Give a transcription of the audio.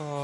Oh.